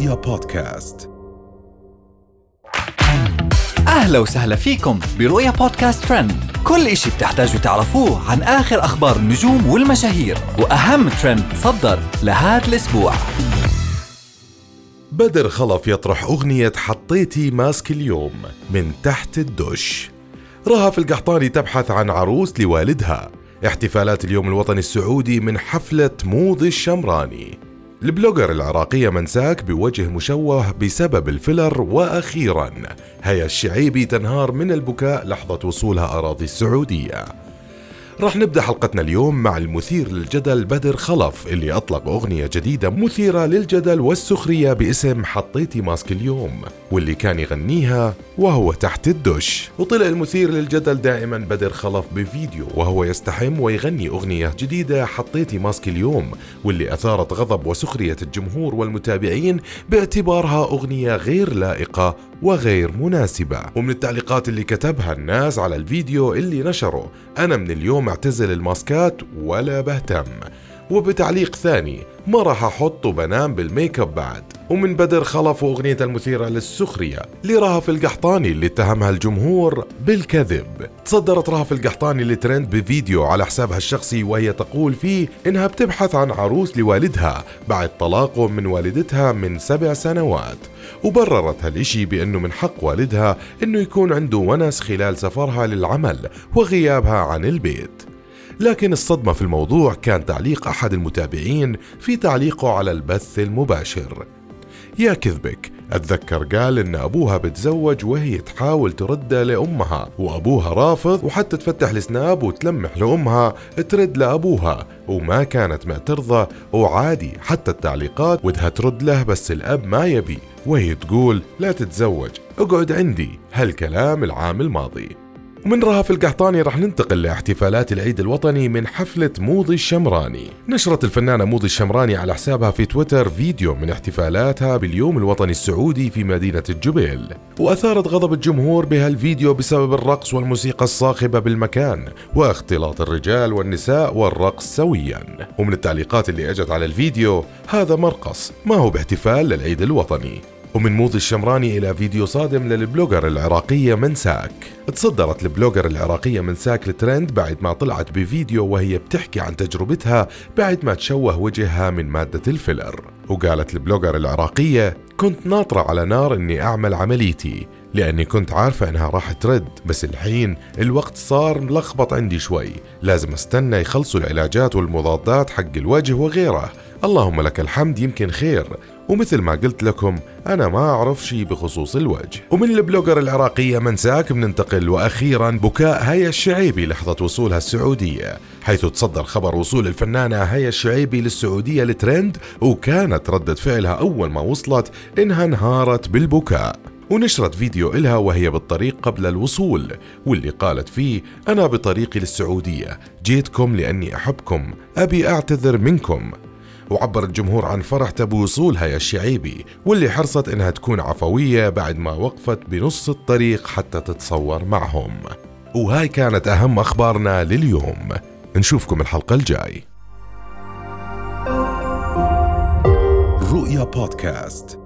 رؤيا بودكاست. أهلا وسهلا فيكم برؤيا بودكاست ترند. كل إشي بتحتاجوا تعرفوه عن آخر أخبار النجوم والمشاهير وأهم ترند صدر لهذا الأسبوع. بدر خلف يطرح أغنية حطيتي ماسك اليوم من تحت الدش. رهف القحطاني تبحث عن عروس لوالدها. احتفالات اليوم الوطني السعودي من حفلة موضي الشمراني. ال blogger العراقية منساك بوجه مشوه بسبب ال filler وأخيرا. هيا الشعيبي تنهار من البكاء لحظة وصولها أراضي السعودية. راح نبدأ حلقتنا اليوم مع المثير للجدل بدر خلف اللي أطلق أغنية جديدة مثيرة للجدل والسخرية باسم حطيتي ماسك اليوم واللي كان يغنيها وهو تحت الدش. وطلع المثير للجدل دائما بدر خلف بفيديو وهو يستحم ويغني أغنية جديدة حطيتي ماسك اليوم واللي أثارت غضب وسخرية الجمهور والمتابعين باعتبارها أغنية غير لائقة وغير مناسبة. ومن التعليقات اللي كتبها الناس على الفيديو اللي نشره أنا من اليوم اعتزل الماسكات ولا بهتم. وبتعليق ثاني ما راح أحط وبنام بالميك أب بعد. ومن بدر خلف أغنية المثيرة للسخرية لرهف القحطاني اللي اتهمها الجمهور بالكذب. تصدرت رهف القحطاني لترند بفيديو على حسابها الشخصي وهي تقول فيه إنها بتبحث عن عروس لوالدها بعد طلاقه من والدتها من سبع سنوات وبررت هالإشي بأنه من حق والدها أنه يكون عنده ونس خلال سفرها للعمل وغيابها عن البيت. لكن الصدمة في الموضوع كان تعليق أحد المتابعين في تعليقه على البث المباشر. يا كذبك أتذكر قال إن أبوها بتزوج وهي تحاول ترده لأمها وأبوها رافض وحتى تفتح السناب وتلمح لأمها ترد لأبوها وما كانت معترضة وعادي حتى التعليقات ودها ترد له بس الأب ما يبي وهي تقول لا تتزوج اقعد عندي هالكلام العام الماضي. ومن رهف القحطاني رح ننتقل لاحتفالات العيد الوطني من حفلة موضي الشمراني. نشرت الفنانة موضي الشمراني على حسابها في تويتر فيديو من احتفالاتها باليوم الوطني السعودي في مدينة الجبيل وأثارت غضب الجمهور بهالفيديو بسبب الرقص والموسيقى الصاخبة بالمكان واختلاط الرجال والنساء والرقص سويا. ومن التعليقات اللي أجت على الفيديو هذا مرقص ما هو باحتفال للعيد الوطني. ومن موضي الشمراني إلى فيديو صادم لل blogger العراقية منساك. تصدرت ال blogger العراقية منساك الترند بعد ما طلعت بفيديو وهي بتحكي عن تجربتها بعد ما تشوه وجهها من مادة ال filler. وقالت ال blogger العراقية كنت ناطرة على نار إني أعمل عمليتي لأني كنت عارفة إنها راح ترد بس الحين الوقت صار ملخبط عندي شوي. لازم أستنى يخلصوا العلاجات والمضادات حق الوجه وغيره. اللهم لك الحمد يمكن خير. ومثل ما قلت لكم أنا ما أعرف شيء بخصوص الوجه. ومن البلوجر العراقية منساك بننتقل وأخيرا بكاء هيا الشعيبي لحظة وصولها السعودية حيث تصدر خبر وصول الفنانة هيا الشعيبي للسعودية لترند وكانت ردة فعلها أول ما وصلت إنها انهارت بالبكاء. ونشرت فيديو إلها وهي بالطريق قبل الوصول واللي قالت فيه أنا بطريقي للسعودية جيتكم لأني أحبكم أبي أعتذر منكم. وعبر الجمهور عن فرحته بوصولها يا الشعيبي واللي حرصت إنها تكون عفوية بعد ما وقفت بنص الطريق حتى تتصور معهم. وهاي كانت أهم أخبارنا لليوم. نشوفكم الحلقة الجاي. رؤيا بودكاست.